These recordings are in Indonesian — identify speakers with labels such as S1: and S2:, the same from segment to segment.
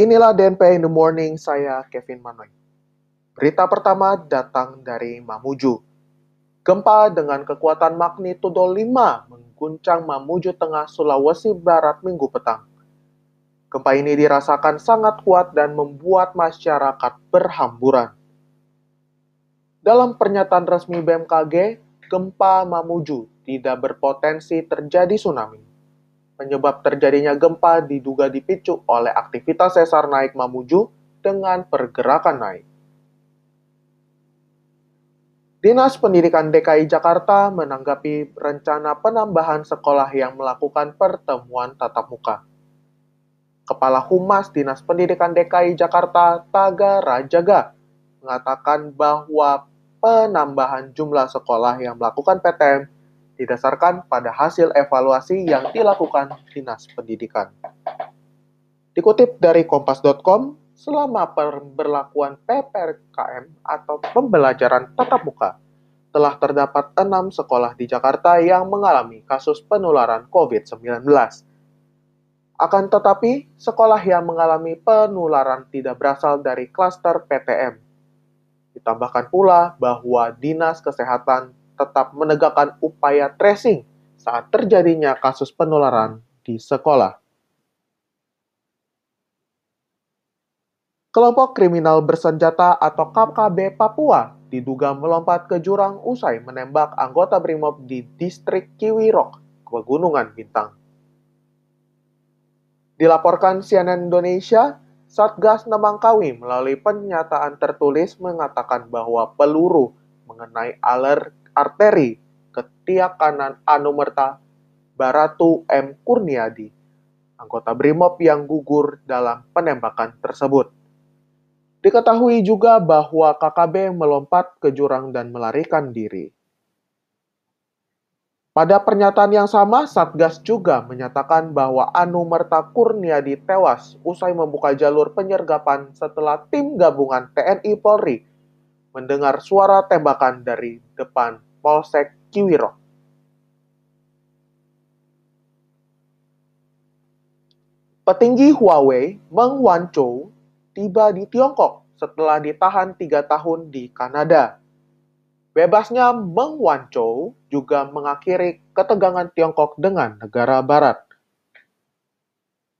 S1: Inilah DNP in the Morning, saya Kevin Manoy. Berita pertama datang dari Mamuju. Gempa dengan kekuatan magnitudo 5 mengguncang Mamuju Tengah Sulawesi Barat minggu petang. Gempa ini dirasakan sangat kuat dan membuat masyarakat berhamburan. Dalam pernyataan resmi BMKG, gempa Mamuju tidak berpotensi terjadi tsunami Penyebab terjadinya gempa diduga dipicu oleh aktivitas sesar naik Mamuju dengan pergerakan naik. Dinas Pendidikan DKI Jakarta menanggapi rencana penambahan sekolah yang melakukan pertemuan tatap muka. Kepala Humas Dinas Pendidikan DKI Jakarta, Taga Rajaga, mengatakan bahwa penambahan jumlah sekolah yang melakukan PTM didasarkan pada hasil evaluasi yang dilakukan Dinas Pendidikan. Dikutip dari kompas.com, selama pemberlakuan PPKM atau pembelajaran tatap muka, telah terdapat enam sekolah di Jakarta yang mengalami kasus penularan COVID-19. Akan tetapi, sekolah yang mengalami penularan tidak berasal dari klaster PTM. Ditambahkan pula bahwa Dinas Kesehatan tetap menegakkan upaya tracing saat terjadinya kasus penularan di sekolah. Kelompok kriminal bersenjata atau KKB Papua diduga melompat ke jurang usai menembak anggota BRIMOB di distrik Kiwirok, Pegunungan Bintang. Dilaporkan CNN Indonesia, Satgas Nemangkawi melalui pernyataan tertulis mengatakan bahwa peluru mengenai alert arteri ketiak kanan Anumerta Baratu M. Kurniadi, anggota BRIMOB yang gugur dalam penembakan tersebut. Diketahui juga bahwa KKB melompat ke jurang dan melarikan diri. Pada pernyataan yang sama, Satgas juga menyatakan bahwa Anumerta Kurniadi tewas usai membuka jalur penyergapan setelah tim gabungan TNI Polri mendengar suara tembakan dari depan Polsek Kiwiro. Petinggi Huawei Meng Wanzhou tiba di Tiongkok setelah ditahan tiga tahun di Kanada. Bebasnya Meng Wanzhou juga mengakhiri ketegangan Tiongkok dengan negara barat.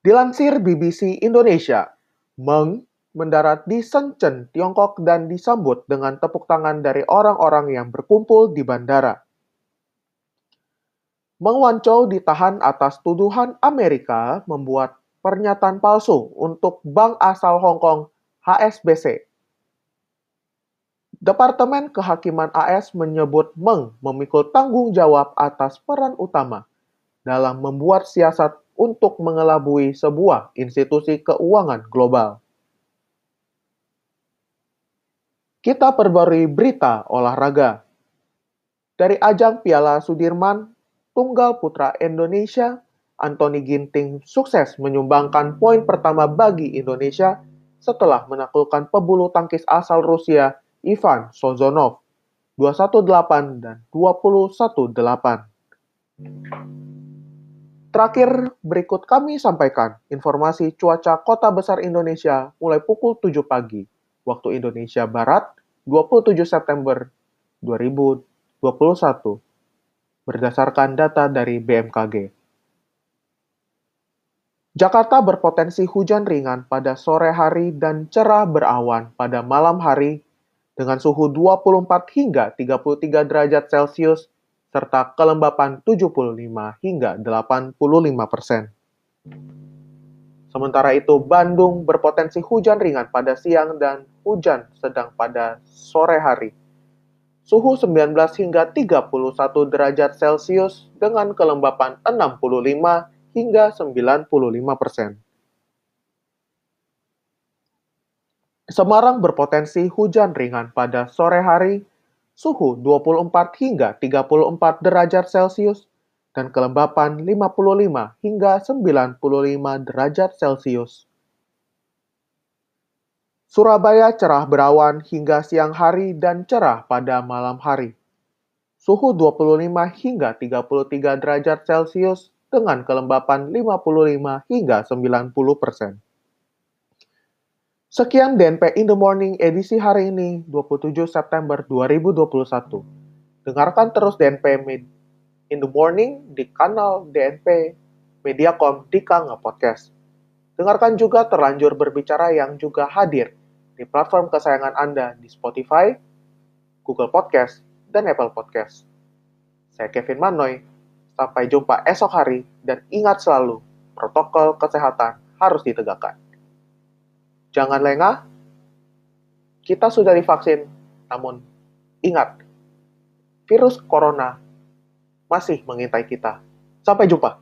S1: Dilansir BBC Indonesia, Meng mendarat di Shenzhen, Tiongkok dan disambut dengan tepuk tangan dari orang-orang yang berkumpul di bandara. Meng Wanzhou ditahan atas tuduhan Amerika membuat pernyataan palsu untuk bank asal Hong Kong HSBC. Departemen Kehakiman AS menyebut Meng memikul tanggung jawab atas peran utama dalam membuat siasat untuk mengelabui sebuah institusi keuangan global. Kita perbarui berita olahraga. Dari ajang Piala Sudirman, tunggal putra Indonesia, Anthony Ginting sukses menyumbangkan poin pertama bagi Indonesia setelah menaklukkan pebulu tangkis asal Rusia Ivan Sozonov 218 dan 218. Terakhir, berikut kami sampaikan informasi cuaca kota besar Indonesia mulai pukul 7 pagi waktu Indonesia Barat 27 September 2021 berdasarkan data dari BMKG. Jakarta berpotensi hujan ringan pada sore hari dan cerah berawan pada malam hari dengan suhu 24 hingga 33 derajat Celcius serta kelembapan 75 hingga 85 persen. Sementara itu, Bandung berpotensi hujan ringan pada siang dan hujan sedang pada sore hari. Suhu 19 hingga 31 derajat Celcius dengan kelembapan 65 hingga 95 persen. Semarang berpotensi hujan ringan pada sore hari, suhu 24 hingga 34 derajat Celcius dan kelembapan 55 hingga 95 derajat Celcius. Surabaya cerah berawan hingga siang hari dan cerah pada malam hari. Suhu 25 hingga 33 derajat Celcius dengan kelembapan 55 hingga 90%. Sekian DNP In The Morning edisi hari ini, 27 September 2021. Dengarkan terus DNP In The Morning di kanal DNP Mediacom di Kanga Podcast. Dengarkan juga Terlanjur Berbicara yang juga hadir di platform kesayangan Anda di Spotify, Google Podcast, dan Apple Podcast. Saya Kevin Manoy, sampai jumpa esok hari dan ingat selalu, protokol kesehatan harus ditegakkan. Jangan lengah, kita sudah divaksin, namun ingat, virus corona masih mengintai kita. Sampai jumpa.